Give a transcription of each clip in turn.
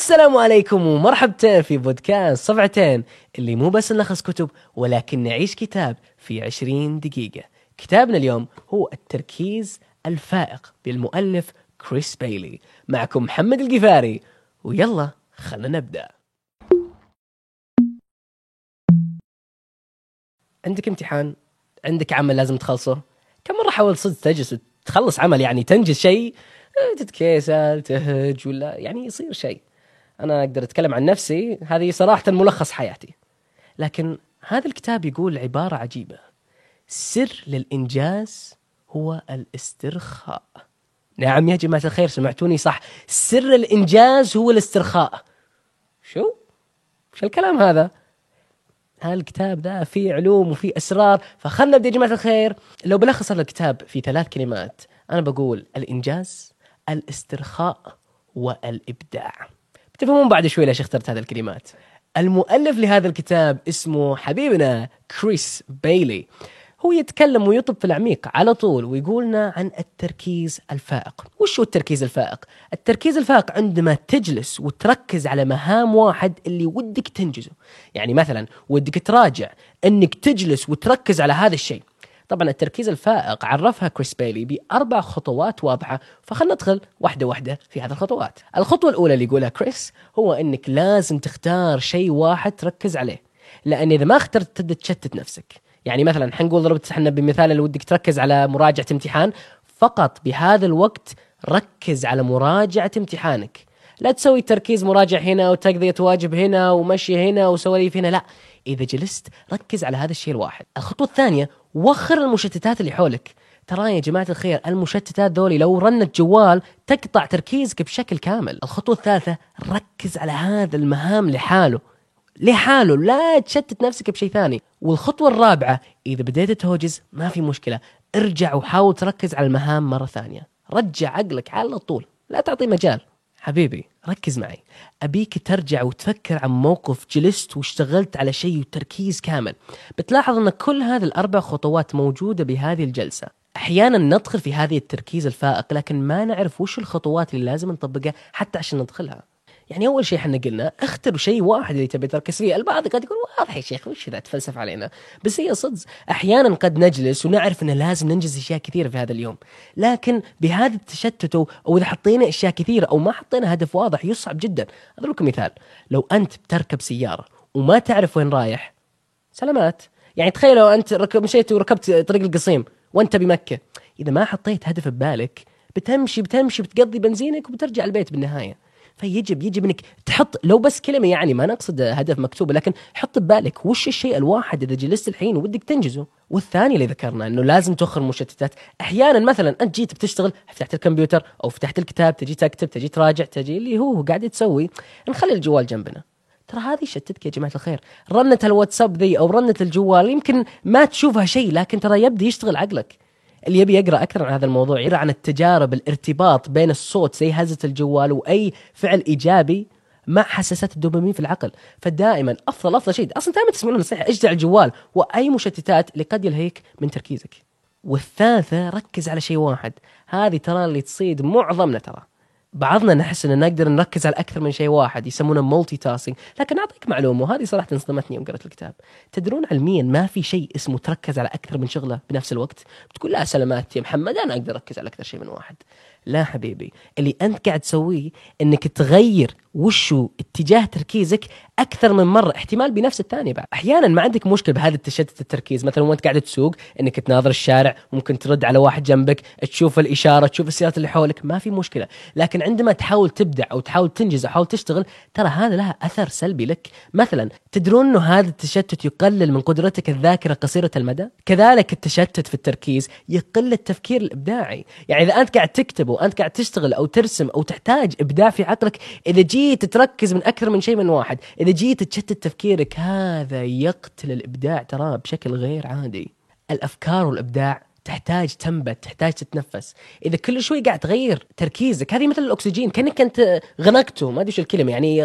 السلام عليكم ومرحبتين في بودكاست صفعتين اللي مو بس نلخص كتب ولكن نعيش كتاب في 20 دقيقة. كتابنا اليوم هو التركيز الفائق بالمؤلف كريس بايلي معكم محمد القفاري. ويلا خلنا نبدأ. عندك امتحان؟ عندك عمل لازم تخلصه؟ كم مرة حاولت صدق تجلس وتخلص عمل؟ يعني تنجز شيء؟ تتكيسل تهج ولا يعني يصير شيء. أنا أقدر أتكلم عن نفسي هذه صراحة ملخص حياتي. لكن هذا الكتاب يقول عبارة عجيبة. سر للإنجاز هو الاسترخاء. نعم يا جماعة الخير سمعتوني صح. سر الإنجاز هو الاسترخاء. شو؟ شو الكلام هذا؟ هالكتاب ذا فيه علوم وفيه أسرار. فخلنا نبدأ يا جماعة الخير. لو بلخص الكتاب في ثلاث كلمات أنا بقول الإنجاز الاسترخاء والإبداع. تفهمون بعد شوي ليش اخترت هذه الكلمات. المؤلف لهذا الكتاب اسمه حبيبنا كريس بايلي هو يتكلم ويطب في العميق على طول ويقولنا عن التركيز الفائق. وش هو التركيز الفائق؟ التركيز الفائق عندما تجلس وتركز على مهام واحد اللي ودك تنجزه. يعني مثلا ودك تراجع إنك تجلس وتركز على هذا الشيء. طبعا التركيز الفائق عرفها كريس بايلي بأربع خطوات واضحة فخلنا ندخل واحدة واحدة في هذه الخطوات. الخطوة الأولى اللي يقولها كريس هو أنك لازم تختار شيء واحد تركز عليه لأن إذا ما اخترت تبدأ تشتت نفسك. يعني مثلا حنقول ضربت إحنا بمثال اللي ودك تركز على مراجعة امتحان فقط بهذا الوقت ركز على مراجعة امتحانك. لا تسوي تركيز مراجع هنا وتقضية واجب هنا ومشي هنا وسواليف هنا لا. إذا جلست ركز على هذا الشيء الواحد. الخطوة الثانية وخر المشتتات اللي حولك. ترى يا جماعة الخير المشتتات ذولي لو رنت جوال تقطع تركيزك بشكل كامل. الخطوة الثالثة ركز على هذا المهام لحاله. لحاله لا تشتت نفسك بشيء ثاني. والخطوة الرابعة إذا بديت توجز ما في مشكلة. ارجع وحاول تركز على المهام مرة ثانية. رجع عقلك على طول. لا تعطي مجال. حبيبي ركز معي. أبيك ترجع وتفكر عن موقف جلست واشتغلت على شيء وتركيز كامل. بتلاحظ أن كل هذه الأربع خطوات موجودة بهذه الجلسة. أحيانا ندخل في هذه التركيز الفائق لكن ما نعرف وش الخطوات اللي لازم نطبقها حتى عشان ندخلها. يعني أول شيء إحنا قلنا أختر شيء واحد اللي تبي تركز فيه، البعض قد يقول واضح يا شيخ وش ذا تفلسف علينا، بس هي صدق أحيانا قد نجلس ونعرف ان لازم ننجز أشياء كثيرة في هذا اليوم، لكن بهذا التشتت أو إذا حطينا أشياء كثيرة أو ما حطينا هدف واضح يصعب جدا، أضرب لكم مثال، لو أنت بتركب سيارة وما تعرف وين رايح سلامات، يعني تخيلوا أنت ركب مشيت وركبت طريق القصيم وأنت بمكة، إذا ما حطيت هدف ببالك بتمشي بتمشي بتقضي بنزينك وبترجع البيت بالنهاية. فيجب يجب إنك تحط لو بس كلمة يعني ما نقصد هدف مكتوب لكن حط ببالك وش الشيء الواحد إذا جلست الحين ودك تنجزه. والثاني اللي ذكرنا إنه لازم توخر المشتتات أحيانا مثلا أنت جيت بتشتغل فتحت الكمبيوتر أو فتحت الكتاب تجي تكتب تجي تراجع تجي اللي هو قاعد تسوي. نخلي الجوال جنبنا. ترى هذه شتتك يا جماعة الخير. رنة الواتساب ذي أو رنة الجوال يمكن ما تشوفها شيء لكن ترى يبدي يشتغل عقلك. اللي يبي يقرأ أكثر عن هذا الموضوع يقرا عن التجارب الارتباط بين الصوت زي هزة الجوال واي فعل إيجابي مع حساسات الدوبامين في العقل. فدائما أفضل أفضل شيء. أصلا دائما تسمعون نصيحه اجدع الجوال واي مشتتات اللي قد يلهيك من تركيزك. والثالثة ركز على شيء واحد. هذه ترى اللي تصيد معظمنا ترى. بعضنا نحس إن نقدر نركز على أكثر من شيء واحد يسمونه multitasking لكن أعطيك معلومة وهذه صراحة صدمتني يوم قرأت الكتاب. تدرون علميا ما في شيء اسمه تركز على أكثر من شغلة بنفس الوقت؟ بتقول لا سلامات يا محمد أنا أقدر أركز على أكثر شيء من واحد. لا حبيبي اللي أنت قاعد تسويه إنك تغير وشو اتجاه تركيزك أكثر من مرة؟ احتمال بنفس الثانية بعد. أحيانا ما عندك مشكلة بهذا التشتت التركيز. مثلا وانت قاعد تسوق إنك تناظر الشارع ممكن ترد على واحد جنبك تشوف الإشارة تشوف السيارات اللي حولك. ما في مشكلة. لكن عندما تحاول تبدع أو تحاول تنجز أو تحاول تشتغل ترى هذا لها أثر سلبي لك. مثلا تدرون إنه هذا التشتت يقلل من قدرتك الذاكرة قصيرة المدى؟ كذلك التشتت في التركيز يقل التفكير الإبداعي. يعني إذا أنت قاعد تكتب وانت قاعد تشتغل أو ترسم أو تحتاج إبداع في عقلك إذا جيت تركز من أكثر من شيء من واحد. إذا جيت تشتت تفكيرك هذا يقتل الإبداع ترى بشكل غير عادي. الأفكار والإبداع تحتاج تنبت تحتاج تتنفس. إذا كل شوي قاعد تغير تركيزك هذه مثل الأكسجين كأنك أنت خنقته. ما أدري إيش الكلمة يعني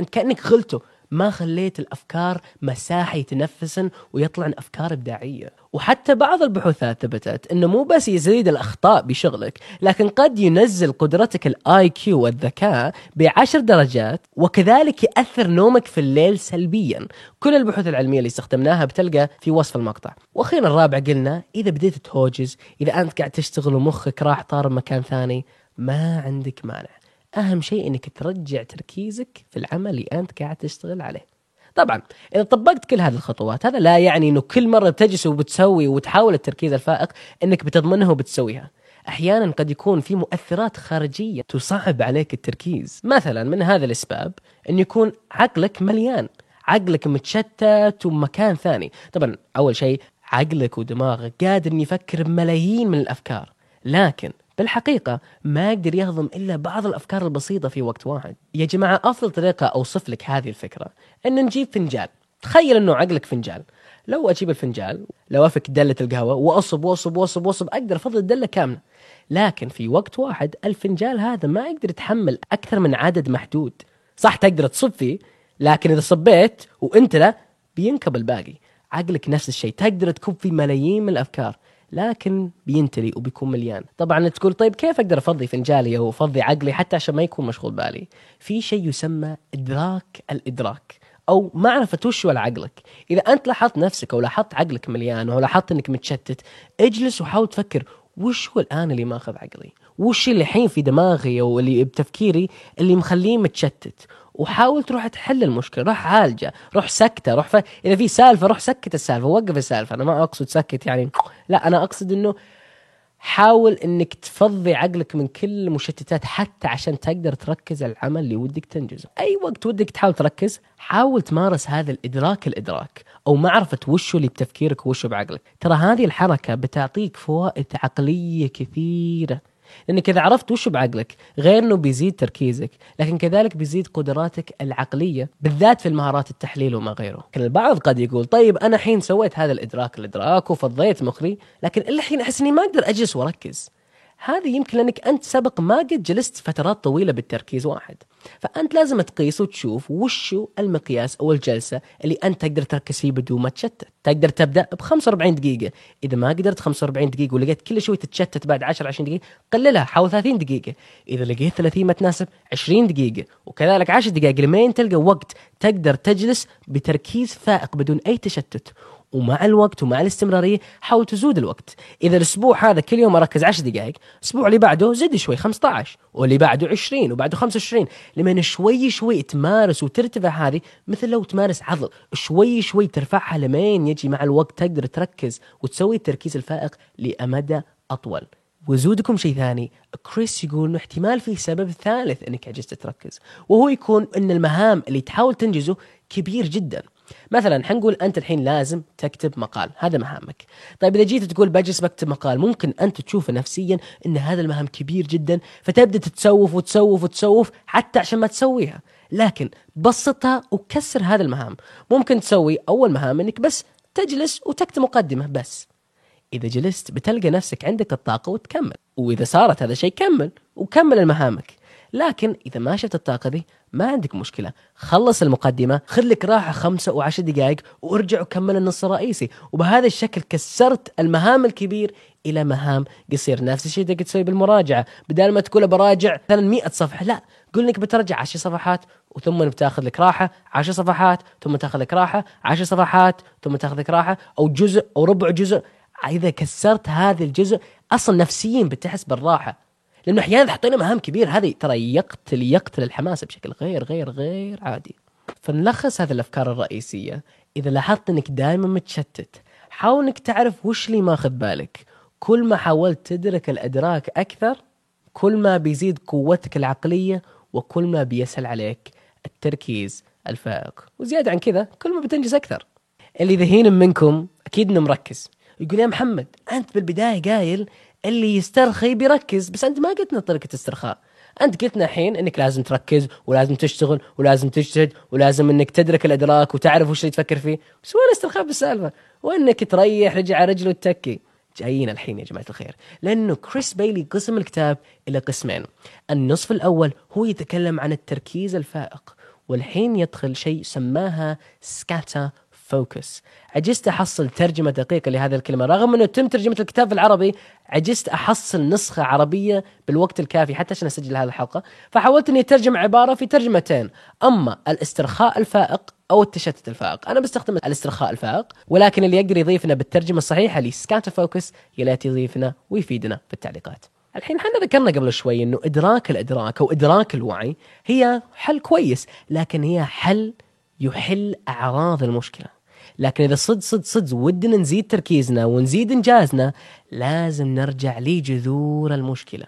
انت كأنك غلته. ما خليت الأفكار مساحة يتنفسن ويطلعن أفكار إبداعية. وحتى بعض البحوثات ثبتت إنه مو بس يزيد الأخطاء بشغلك لكن قد ينزل قدرتك ال IQ والذكاء بعشر درجات وكذلك يأثر نومك في الليل سلبيا. كل البحوث العلمية اللي استخدمناها بتلقى في وصف المقطع. وأخيرا الرابع قلنا إذا بديت تهوجز إذا أنت قاعد تشتغل ومخك راح طار مكان ثاني ما عندك مانع. أهم شيء إنك ترجع تركيزك في العمل اللي أنت قاعد تشتغل عليه. طبعا إذا طبقت كل هذه الخطوات هذا لا يعني إنه كل مرة بتجلس وبتسوي وتحاول التركيز الفائق إنك بتضمنها وبتسويها. أحيانا قد يكون في مؤثرات خارجية تصعب عليك التركيز. مثلا من هذا الإسباب إن يكون عقلك مليان عقلك متشتت ومكان ثاني. طبعا أول شيء عقلك ودماغك قادر يفكر بملايين من الأفكار. لكن بالحقيقة ما يقدر يهضم إلا بعض الأفكار البسيطة في وقت واحد. يا جماعة أفضل طريقة أوصف لك هذه الفكرة أن نجيب فنجان. تخيل أنه عقلك فنجان. لو أجيب الفنجان لو أفك دلة القهوة وأصب وأصب وأصب وأصب أقدر أفضل الدلة كاملة. لكن في وقت واحد الفنجان هذا ما يقدر يتحمل أكثر من عدد محدود. صح تقدر تصب فيه لكن إذا صبيت وأنت لا بينكب الباقي. عقلك نفس الشيء. تقدر تكب فيه ملايين من الأفكار. لكن بينتلي وبيكون مليان. طبعا تقول طيب كيف أقدر أفضي فنجالي أو أفضي عقلي حتى عشان ما يكون مشغول بالي؟ في شيء يسمى إدراك الإدراك أو معرفة وش عقلك. إذا أنت لاحظت نفسك أو لاحظت عقلك مليان أو لاحظت إنك متشتت اجلس وحاول تفكر وش هو الآن اللي ماخذ عقلي؟ وش اللي الحين في دماغي أو اللي بتفكيري اللي مخليه متشتت؟ وحاول تروح تحل المشكلة. روح عالجه روح سكته روح ف... إذا في سالفة روح سكت السالفة وقف السالفة. أنا ما أقصد سكت يعني لا أنا أقصد إنه حاول إنك تفضي عقلك من كل المشتتات حتى عشان تقدر تركز على العمل اللي ودك تنجزه. أي وقت ودك تحاول تركز حاول تمارس هذا الإدراك الإدراك أو معرفة وش اللي بتفكيرك وش بعقلك. ترى هذه الحركة بتعطيك فوائد عقلية كثيرة. لأنك إذا عرفت وش بعقلك غير إنه بيزيد تركيزك لكن كذلك بيزيد قدراتك العقلية بالذات في المهارات التحليل وما غيره. لكن البعض قد يقول طيب أنا الحين سويت هذا الإدراك الإدراك وفضيت مخي لكن الحين أحس إني ما أقدر أجلس وأركز. هذه يمكن لأنك أنت سبق ما قد جلست فترات طويلة بالتركيز واحد. فأنت لازم تقيس وتشوف وش المقياس أو الجلسة اللي أنت تقدر تركز فيه بدون ما تشتت. تقدر تبدأ ب 45 دقيقة. إذا ما قدرت 45 دقيقة ولقيت كل شوي تتشتت بعد 10 20 دقيقة قللها حاول 30 دقيقة. إذا لقيت 30 ما تناسب 20 دقيقة. وكذلك 10 دقائق لمين تلقى وقت تقدر تجلس بتركيز فائق بدون أي تشتت. ومع الوقت ومع الاستمرارية حاول تزود الوقت. إذا الأسبوع هذا كل يوم أركز 10 دقائق الأسبوع اللي بعده زد شوي 15 واللي بعده 20 وبعده 25 لما شوي شوي تمارس وترتفع هذه مثل لو تمارس عضل شوي شوي ترفعها لمين يجي مع الوقت تقدر تركز وتسوي التركيز الفائق لامدى أطول. وزودكم شيء ثاني كريس يقول إنه احتمال في سبب ثالث إنك عجزت تركز وهو يكون إن المهام اللي تحاول تنجزه كبير جدا. مثلا حنقول أنت الحين لازم تكتب مقال هذا مهامك. طيب إذا جيت تقول بجلس بكتب مقال ممكن أنت تشوف نفسيا إن هذا المهام كبير جدا فتبدأ تتسوف وتسوف وتسوف حتى عشان ما تسويها. لكن بسطها وكسر هذا المهام. ممكن تسوي أول مهام إنك بس تجلس وتكتب مقدمة بس. إذا جلست بتلقى نفسك عندك الطاقة وتكمل. وإذا صارت هذا الشيء كمل وكمل المهامك. لكن إذا ما شفت الطاقة دي ما عندك مشكلة. خلص المقدمة خذ لك راحة خمسة وعشر دقائق وارجع وكمل النص الرئيسي. وبهذا الشكل كسرت المهام الكبير إلى مهام قصير. نفس الشيء تقدر تسوي بالمراجعة. بدل ما تقول براجع مثلا 100 صفحة لا. قل إنك بترجع 10 صفحات وثم بتاخذ لك راحة 10 صفحات ثم تاخذ لك راحة 10 صفحات ثم تاخذ لك راحة أو جزء أو ربع جزء. إذا كسرت هذا الجزء أصلا نفسيا بتحس بالراحة. لأنه أحيانا حطينا مهام كبير هذه ترى يقتل يقتل الحماس بشكل غير غير غير عادي. فنلخص هذه الأفكار الرئيسية. إذا لاحظت إنك دائما متشتت حاول إنك تعرف وش اللي ماخذ بالك. كل ما حاولت تدرك الأدراك أكثر كل ما بيزيد قوتك العقلية وكل ما بيسهل عليك التركيز الفائق. وزيادة عن كذا كل ما بتنجز أكثر. اللي ذهين منكم أكيد إنه مركز. يقول يا محمد أنت بالبداية قايل اللي يسترخي بيركز. بس أنت ما قلت لنا طريقة استرخاء. أنت قلت لنا الحين إنك لازم تركز ولازم تشتغل ولازم تجتهد ولازم إنك تدرك الأدراك وتعرف وش اللي تفكر فيه. بس وين الاسترخاء بالسالفة؟ وإنك تريح رجع على رجل وتتكي. جايين الحين يا جماعة الخير. لأنه كريس بايلي قسم الكتاب إلى قسمين. النصف الأول هو يتكلم عن التركيز الفائق والحين يدخل شيء سماها scatter focus عجزت أحصل ترجمة دقيقة لهذه الكلمة. رغم إنه تم ترجمة الكتاب في العربي عجزت أحصل نسخة عربية بالوقت الكافي حتى عشان أسجل هذه الحلقة. فحاولت إني أترجم عبارة في ترجمتين. أما الاسترخاء الفائق أو التشتت الفائق. أنا بستخدم الاسترخاء الفائق ولكن اللي يقدر يفيدنا بالترجمة الصحيحة ل scatter focus يا يضيفنا ويفيدنا في التعليقات. الحين إحنا ذكرنا قبل شوي إنه إدراك الإدراك أو إدراك الوعي هي حل كويس لكن هي حل يحل أعراض المشكلة. لكن إذا صد صد صد ودنا نزيد تركيزنا ونزيد إنجازنا لازم نرجع لجذور المشكلة.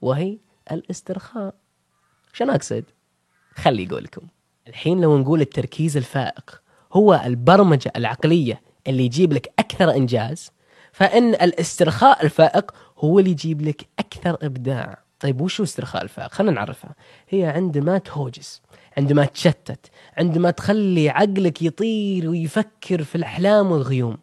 وهي الاسترخاء. شنو أقصد؟ خلي يقولكم. الحين لو نقول التركيز الفائق هو البرمجة العقلية اللي يجيب لك أكثر إنجاز فإن الاسترخاء الفائق هو اللي يجيب لك أكثر إبداع. طيب وش هو استرخاء الفائق؟ خلينا نعرفها. هي عندما تهوجس عندما تشتت عندما تخلي عقلك يطير ويفكر في الأحلام والغيوم.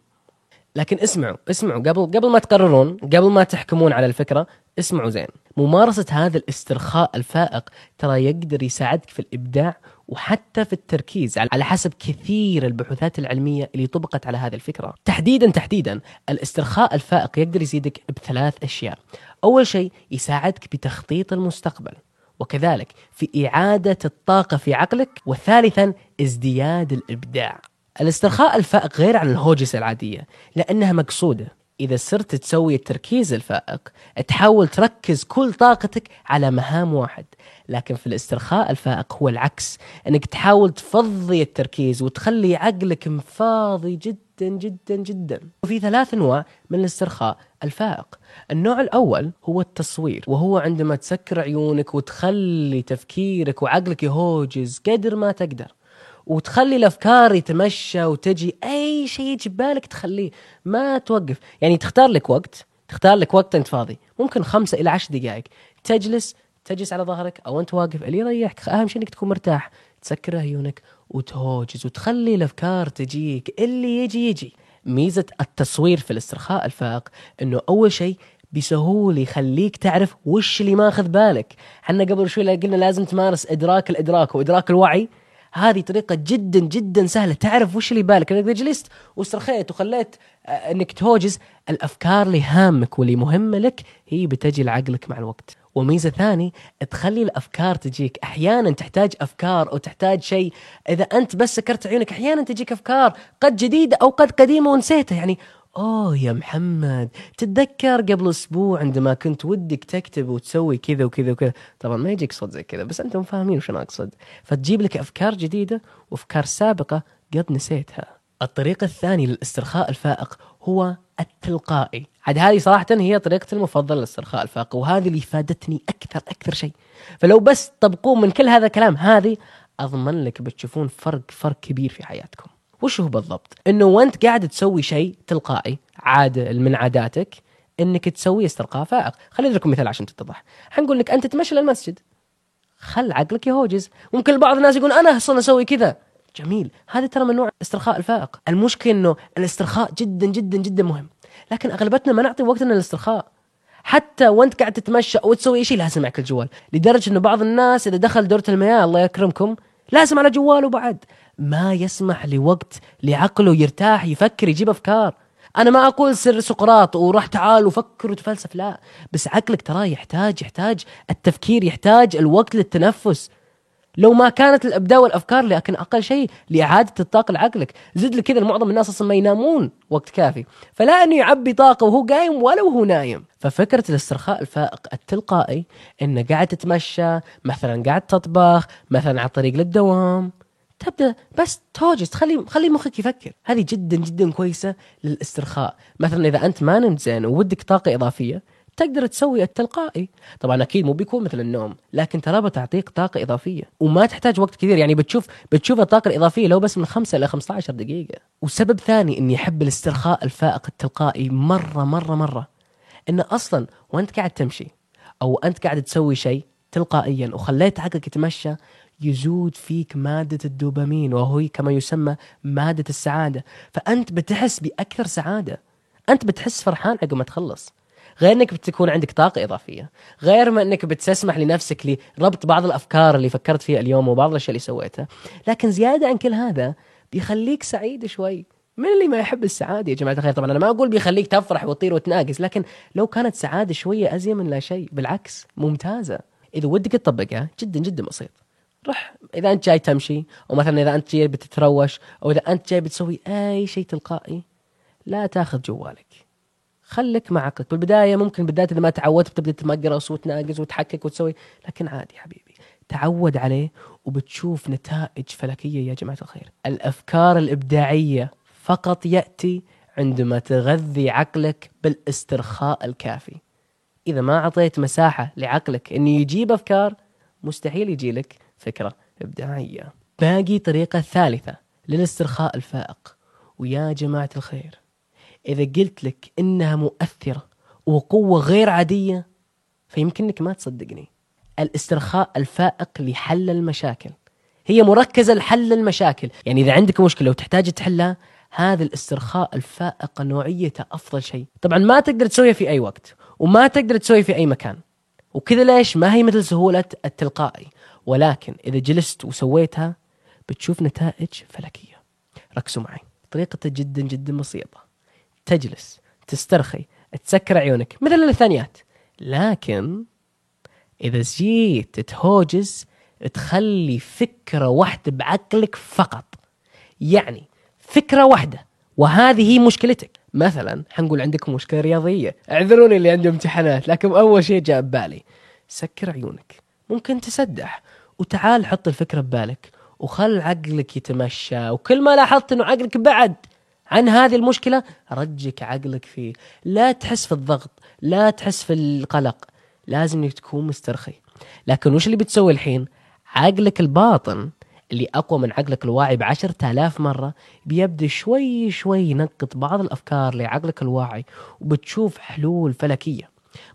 لكن اسمعوا اسمعوا قبل قبل ما تقررون قبل ما تحكمون على الفكرة اسمعوا زين. ممارسة هذا الاسترخاء الفائق ترى يقدر يساعدك في الإبداع وحتى في التركيز على حسب كثير البحوثات العلمية اللي طبقت على هذه الفكرة. تحديدا تحديدا الاسترخاء الفائق يقدر يزيدك بثلاث أشياء. أول شيء يساعدك بتخطيط المستقبل. وكذلك في إعادة الطاقة في عقلك وثالثا ازدياد الإبداع. الاسترخاء الفائق غير عن الهوجس العادية لأنها مقصودة. إذا صرت تسوي التركيز الفائق تحاول تركز كل طاقتك على مهام واحد. لكن في الاسترخاء الفائق هو العكس أنك تحاول تفضي التركيز وتخلي عقلك فاضي جدا. جدا جدا وفي ثلاث انواع من الاسترخاء. الفائق. النوع الأول هو التصوير وهو عندما تسكر عيونك وتخلي تفكيرك وعقلك يهوجز قدر ما تقدر وتخلي الأفكار يتمشى وتجي أي شيء يجي ببالك تخليه ما توقف. يعني تختار لك وقت تختار لك وقت أنت فاضي. ممكن خمسة إلى عشر دقائق. تجلس تجلس على ظهرك أو أنت واقف اللي يريحك. أهم شيء إنك تكون مرتاح. تسكر عيونك وتهوجز وتخلي الأفكار تجيك اللي يجي يجي. ميزة التصوير في الاسترخاء الفائق إنه أول شيء بسهولة يخليك تعرف وش اللي ماخذ بالك. حنا قبل شوي قلنا لازم تمارس إدراك الإدراك وإدراك الوعي. هذه طريقة جدا جدا سهلة تعرف وش اللي بالك. إذا جلست واسترخيت وخليت آه، أنك توجز الأفكار اللي هامك واللي مهمة لك هي بتجي لعقلك مع الوقت. وميزة ثاني تخلي الأفكار تجيك. أحيانا تحتاج أفكار أو تحتاج شيء. إذا أنت بس سكرت عيونك أحيانا تجيك أفكار قد جديدة أو قد قديمة ونسيتها. يعني أوه يا محمد تتذكر قبل أسبوع عندما كنت ودك تكتب وتسوي كذا وكذا وكذا. طبعا ما يجيك صوت زي كذا بس أنتم فاهمين وش أنا أقصد. فتجيب لك أفكار جديدة وأفكار سابقة قد نسيتها. الطريقة الثانية للاسترخاء الفائق هو التلقائي. عاد هذه صراحة هي طريقتي المفضلة للاسترخاء الفاقي وهذه اللي فادتني أكثر أكثر شيء. فلو بس تطبقون من كل هذا الكلام هذه أضمن لك بتشوفون فرق فرق كبير في حياتكم. وش هو بالضبط؟ إنه وأنت قاعد تسوي شيء تلقائي عادة من عاداتك إنك تسوي استرخاء فائق، خليني لكم مثال عشان تتضح، حنقول لك أنت تمشي للمسجد خل عقلك يهوجز، ممكن بعض الناس يقول أنا أصلا أسوي كذا، جميل، هذا ترى من نوع الاسترخاء الفائق، المشكلة إنه الاسترخاء جدا جدا جدا مهم، لكن اغلبتنا ما نعطي وقتنا للاسترخاء. حتى وانت قاعد تتمشى أو تسوي شيء لازم معك الجوال لدرجة إنه بعض الناس إذا دخل دورة المياه الله يكرمكم لازم على جواله بعد ما يسمح لوقت لعقله يرتاح يفكر يجيب أفكار. أنا ما أقول سر سقراط وروح تعال وفكر وتفلسف لا. بس عقلك تراه يحتاج يحتاج التفكير يحتاج الوقت للتنفس. لو ما كانت الإبداع والأفكار لكن أقل شيء لإعادة الطاقة لعقلك. زد لك كذا معظم الناس أصلا ما ينامون وقت كافي. فلا انه يعبي طاقة وهو قايم ولا وهو نايم. ففكرة الاسترخاء الفائق التلقائي إنه قاعد تتمشى مثلا قاعد تطبخ مثلا على الطريق للدوام. تبدأ بس توجس تخلي خلي مخك يفكر. هذه جدا جدا كويسة للاسترخاء. مثلا إذا أنت ما نمت زين وودك طاقة إضافية تقدر تسوي التلقائي. طبعا أكيد مو بيكون مثل النوم لكن ترى بتعطيك طاقة إضافية وما تحتاج وقت كثير. يعني بتشوف بتشوف الطاقة الإضافية لو بس من 5 إلى 15 دقيقة. وسبب ثاني إني أحب الاسترخاء الفائق التلقائي مرة مرة مرة. انه أصلا وأنت قاعد تمشي أو أنت قاعد تسوي شيء تلقائيا وخليت عقلك يتمشى يزود فيك مادة الدوبامين وهو كما يسمى مادة السعادة. فأنت بتحس بأكثر سعادة. أنت بتحس فرحان عقب ما تخلص. غير إنك بتكون عندك طاقة إضافية. غير ما إنك بتسمح لنفسك لربط بعض الأفكار اللي فكرت فيها اليوم وبعض الأشياء اللي سويتها. لكن زيادة عن كل هذا بيخليك سعيد شوي. من اللي ما يحب السعادة يا جماعة الخير؟ طبعا أنا ما أقول بيخليك تفرح وتطير وتناقص لكن لو كانت سعادة شوية أزين من لا شيء بالعكس ممتازة. إذا ودك تطبقها جدا جدا بسيط. رح إذا أنت جاي تمشي أو مثلا إذا أنت جاي بتتروش أو إذا أنت جاي بتسوي أي شيء تلقائي لا تاخذ جوالك. خلك مع عقلك بالبداية ممكن بالذات إذا ما تعودت بتبدأ تمقرص وتناقز وتحكك وتسوي لكن عادي حبيبي. تعود عليه وبتشوف نتائج فلكية يا جماعة الخير. الأفكار الإبداعية فقط يأتي عندما تغذي عقلك بالاسترخاء الكافي. إذا ما أعطيت مساحة لعقلك انه يجيب أفكار مستحيل يجي لك فكرة إبداعية. باقي طريقة ثالثة للاسترخاء الفائق. ويا جماعة الخير إذا قلت لك إنها مؤثرة وقوة غير عادية فيمكنك ما تصدقني. الاسترخاء الفائق لحل المشاكل. هي مركزة لحل المشاكل. يعني إذا عندك مشكلة وتحتاج تحلها هذا الاسترخاء الفائق نوعيته أفضل شيء. طبعا ما تقدر تسويها في أي وقت وما تقدر تسويها في أي مكان. وكذا ليش؟ ما هي مثل سهولة التلقائي. ولكن إذا جلست وسويتها بتشوف نتائج فلكية. ركزوا معي. طريقته جدا جدا بسيطة. تجلس تسترخي تسكر عيونك مثل الثانيات. لكن إذا جيت تهوجس تخلي فكرة واحدة بعقلك فقط. يعني فكرة واحدة وهذه هي مشكلتك. مثلا حنقول عندكم مشكلة رياضية. اعذروني اللي عنده امتحانات لكن أول شيء جاء ببالي. سكر عيونك. ممكن تسدح. وتعال حط الفكرة ببالك. وخل عقلك يتمشى. وكل ما لاحظت إنه عقلك بعد عن هذه المشكلة رجك عقلك فيه لا تحس في الضغط لا تحس في القلق لازم إنك تكون مسترخي. لكن وش اللي بتسوي الحين؟ عقلك الباطن اللي أقوى من عقلك الواعي بعشرة آلاف مرة بيبدأ شوي شوي ينقط بعض الأفكار لعقلك الواعي وبتشوف حلول فلكية.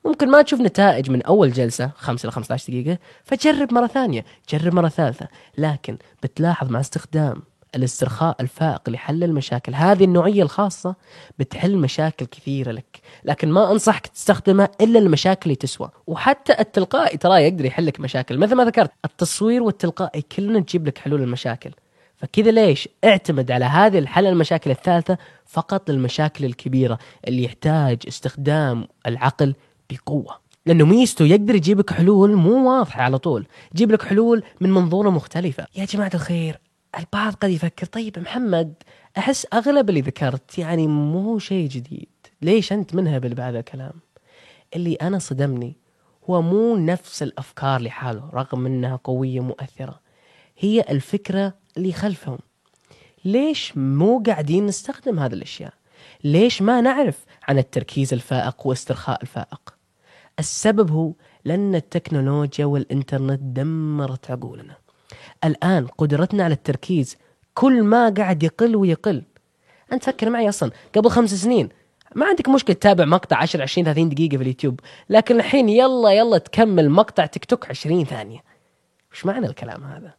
ممكن ما تشوف نتائج من أول جلسة 5 ل 15 دقيقة فجرب مرة ثانية جرب مرة ثالثة. لكن بتلاحظ مع استخدام الاسترخاء الفائق لحل المشاكل. هذه النوعية الخاصة بتحل مشاكل كثيرة لك. لكن ما أنصحك تستخدمها إلا المشاكل اللي تسوى. وحتى التلقائي ترى يقدر يحل لك مشاكل. مثل ما ذكرت التصوير والتلقائي كلنا تجيب لك حلول المشاكل. فكذا ليش اعتمد على هذه الحل المشاكل الثالثة فقط للمشاكل الكبيرة اللي يحتاج استخدام العقل بقوة. لأنه ميزته يقدر يجيب لك حلول مو واضحة على طول. يجيب لك حلول من منظوره مختلفة. يا جماعة الخير البعض قد يفكر طيب محمد أحس أغلب اللي ذكرت يعني مو شيء جديد. ليش أنت منهبل بهذا الكلام؟ اللي أنا صدمني هو مو نفس الأفكار لحاله رغم إنها قوية مؤثرة. هي الفكرة اللي خلفهم. ليش مو قاعدين نستخدم هذه الأشياء؟ ليش ما نعرف عن التركيز الفائق واسترخاء الفائق؟ السبب هو لأن التكنولوجيا والإنترنت دمرت عقولنا. الآن قدرتنا على التركيز كل ما قاعد يقل ويقل. أنت فكر معي أصلا قبل خمس سنين ما عندك مشكلة تتابع مقطع 10 20 30 دقيقة في اليوتيوب لكن الحين يلا يلا تكمل مقطع تيك توك 20 ثانية. وش معنى الكلام هذا؟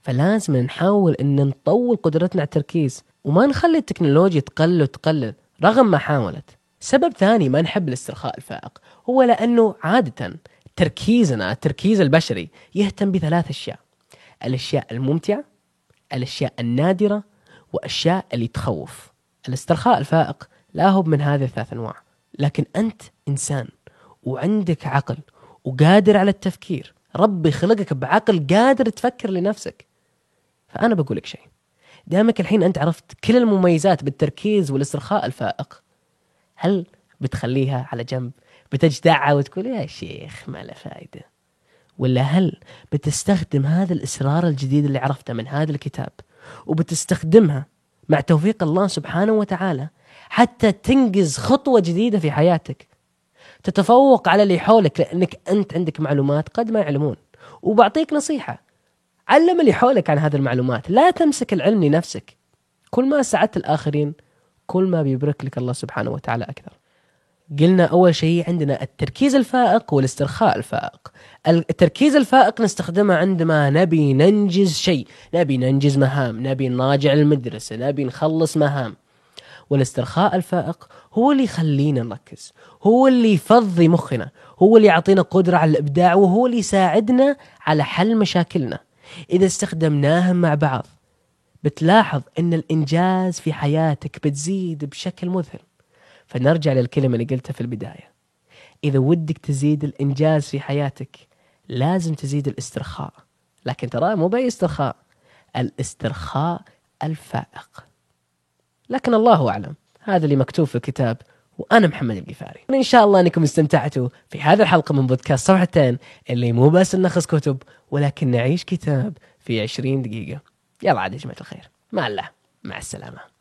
فلازم نحاول إن نطول قدرتنا على التركيز وما نخلي التكنولوجيا تقل وتقلل رغم ما حاولت. سبب ثاني ما نحب الاسترخاء الفائق هو لأنه عادة تركيزنا التركيز البشري يهتم بثلاث أشياء. الأشياء الممتعة الأشياء النادرة وأشياء اللي تخوف. الاسترخاء الفائق لا هو من هذه الثلاث أنواع لكن أنت إنسان وعندك عقل وقادر على التفكير. ربي خلقك بعقل قادر تفكر لنفسك. فأنا بقول لك شيء دامك الحين أنت عرفت كل المميزات بالتركيز والاسترخاء الفائق هل بتخليها على جنب؟ بتجدعها وتقول يا شيخ ما له فائده ولا هل بتستخدم هذا الإسرار الجديد اللي عرفته من هذا الكتاب وبتستخدمها مع توفيق الله سبحانه وتعالى حتى تنجز خطوة جديدة في حياتك؟ تتفوق على اللي حولك لأنك أنت عندك معلومات قد ما يعلمون. وبعطيك نصيحة. علم اللي حولك عن هذه المعلومات. لا تمسك العلم لنفسك. كل ما ساعدت الآخرين كل ما بيبرك لك الله سبحانه وتعالى أكثر. قلنا أول شيء عندنا التركيز الفائق والاسترخاء الفائق. التركيز الفائق نستخدمه عندما نبي ننجز شيء. نبي ننجز مهام نبي نراجع المدرسة نبي نخلص مهام. والاسترخاء الفائق هو اللي يخلينا نركز هو اللي يفضي مخنا هو اللي يعطينا قدرة على الإبداع وهو اللي يساعدنا على حل مشاكلنا. إذا استخدمناهم مع بعض بتلاحظ أن الإنجاز في حياتك بتزيد بشكل مذهل. فنرجع للكلمة اللي قلتها في البداية. إذا ودك تزيد الإنجاز في حياتك لازم تزيد الاسترخاء. لكن ترى مو بأي استرخاء الاسترخاء الفائق. لكن الله أعلم. هذا اللي مكتوب في الكتاب وأنا محمد القفاري. إن شاء الله أنكم استمتعتوا في هذه الحلقة من بودكاست صفحتين اللي مو بس نلخص كتب ولكن نعيش كتاب في 20 دقيقة. يلا عاد يا جماعة الخير. مع الله. مع السلامة.